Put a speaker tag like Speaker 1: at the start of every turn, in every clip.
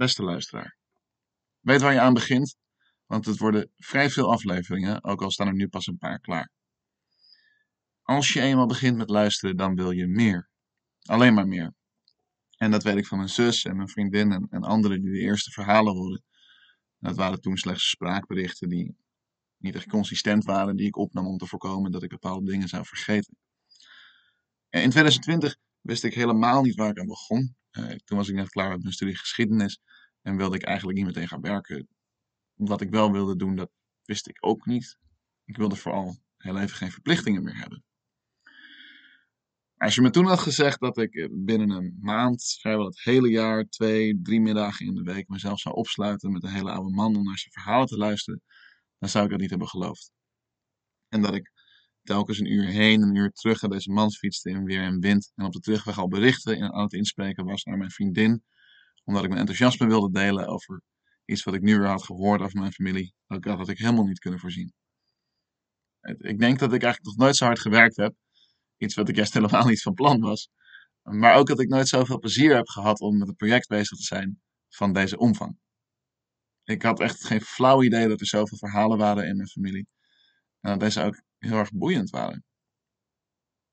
Speaker 1: beste luisteraar. Weet waar je aan begint, want het worden vrij veel afleveringen, ook al staan er nu pas een paar klaar. Als je eenmaal begint met luisteren, dan wil je meer. Alleen maar meer. En dat weet ik van mijn zus en mijn vriendin en, en anderen die de eerste verhalen hoorden. Dat waren toen slechts spraakberichten die niet echt consistent waren, die ik opnam om te voorkomen dat ik bepaalde dingen zou vergeten. En in 2020 wist ik helemaal niet waar ik aan begon. Uh, toen was ik net klaar met mijn studie geschiedenis en wilde ik eigenlijk niet meteen gaan werken. Wat ik wel wilde doen, dat wist ik ook niet. Ik wilde vooral heel even geen verplichtingen meer hebben. Als je me toen had gezegd dat ik binnen een maand, vrijwel het hele jaar, twee, drie middagen in de week mezelf zou opsluiten met een hele oude man om naar zijn verhalen te luisteren, dan zou ik dat niet hebben geloofd. En dat ik telkens een uur heen, een uur terug naar deze man fietste in weer en wind en op de terugweg al berichten aan het inspreken was naar mijn vriendin, omdat ik mijn enthousiasme wilde delen over iets wat ik nu weer had gehoord over mijn familie, dat had ik helemaal niet kunnen voorzien. Ik denk dat ik eigenlijk nog nooit zo hard gewerkt heb Iets wat ik juist helemaal niet van plan was. Maar ook dat ik nooit zoveel plezier heb gehad om met een project bezig te zijn van deze omvang. Ik had echt geen flauw idee dat er zoveel verhalen waren in mijn familie. En dat deze ook heel erg boeiend waren.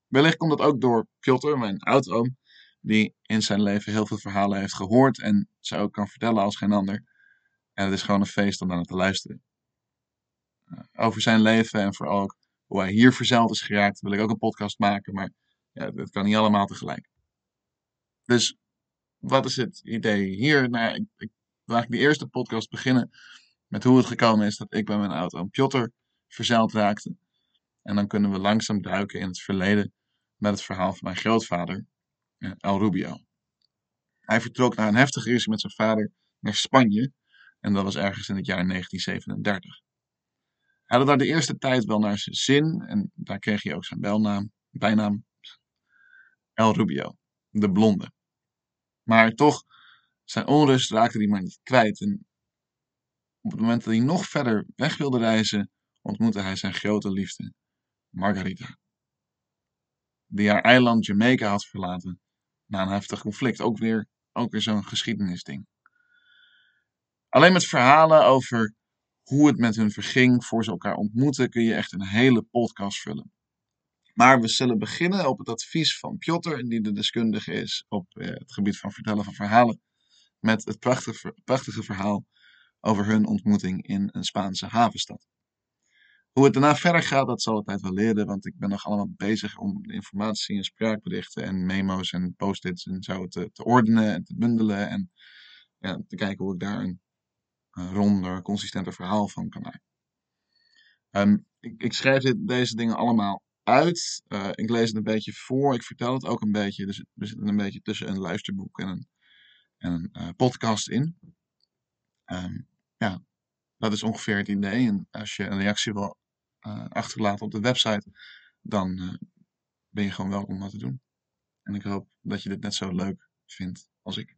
Speaker 1: Wellicht komt dat ook door Piotr, mijn oudoom, die in zijn leven heel veel verhalen heeft gehoord en ze ook kan vertellen als geen ander. En het is gewoon een feest om naar te luisteren. Over zijn leven en vooral ook hoe hij hier verzeild is geraakt, wil ik ook een podcast maken. Maar ja, dat kan niet allemaal tegelijk. Dus wat is het idee hier? Nou, ik, ik eigenlijk de eerste podcast beginnen met hoe het gekomen is dat ik bij mijn auto een Piotr verzeild raakte. En dan kunnen we langzaam duiken in het verleden met het verhaal van mijn grootvader, El Rubio. Hij vertrok na een heftige ruzie met zijn vader naar Spanje. En dat was ergens in het jaar 1937. Hij had daar de eerste tijd wel naar zijn zin en daar kreeg hij ook zijn bijnaam, bijnaam El Rubio, de blonde. Maar toch, zijn onrust raakte hij maar niet kwijt. En op het moment dat hij nog verder weg wilde reizen, ontmoette hij zijn grote liefde, Margarita. Die haar eiland Jamaica had verlaten na een heftig conflict. Ook weer, ook weer zo'n geschiedenisding. Alleen met verhalen over hoe het met hun verging voor ze elkaar ontmoeten, kun je echt een hele podcast vullen. Maar we zullen beginnen op het advies van Piotr, die de deskundige is op eh, het gebied van vertellen van verhalen, met het prachtige, prachtige verhaal over hun ontmoeting in een Spaanse havenstad. Hoe het daarna verder gaat, dat zal de tijd wel leren, want ik ben nog allemaal bezig om informatie en spraakberichten en memo's en post-its en zo te, te ordenen en te bundelen en ja, te kijken hoe ik daar een ronder, consistenter verhaal van kan maken. Ehm, ik, ik, schrijf dit, deze dingen allemaal uit. Uh, ik lees het een beetje voor. Ik vertel het ook een beetje. Dus er zit een beetje tussen een luisterboek en een, en een uh, podcast in. Um, ja, dat is ongeveer het idee. En als je een reactie wil achterlaten op de website, dan ben je gewoon welkom om dat te doen. En ik hoop dat je dit net zo leuk vindt als ik.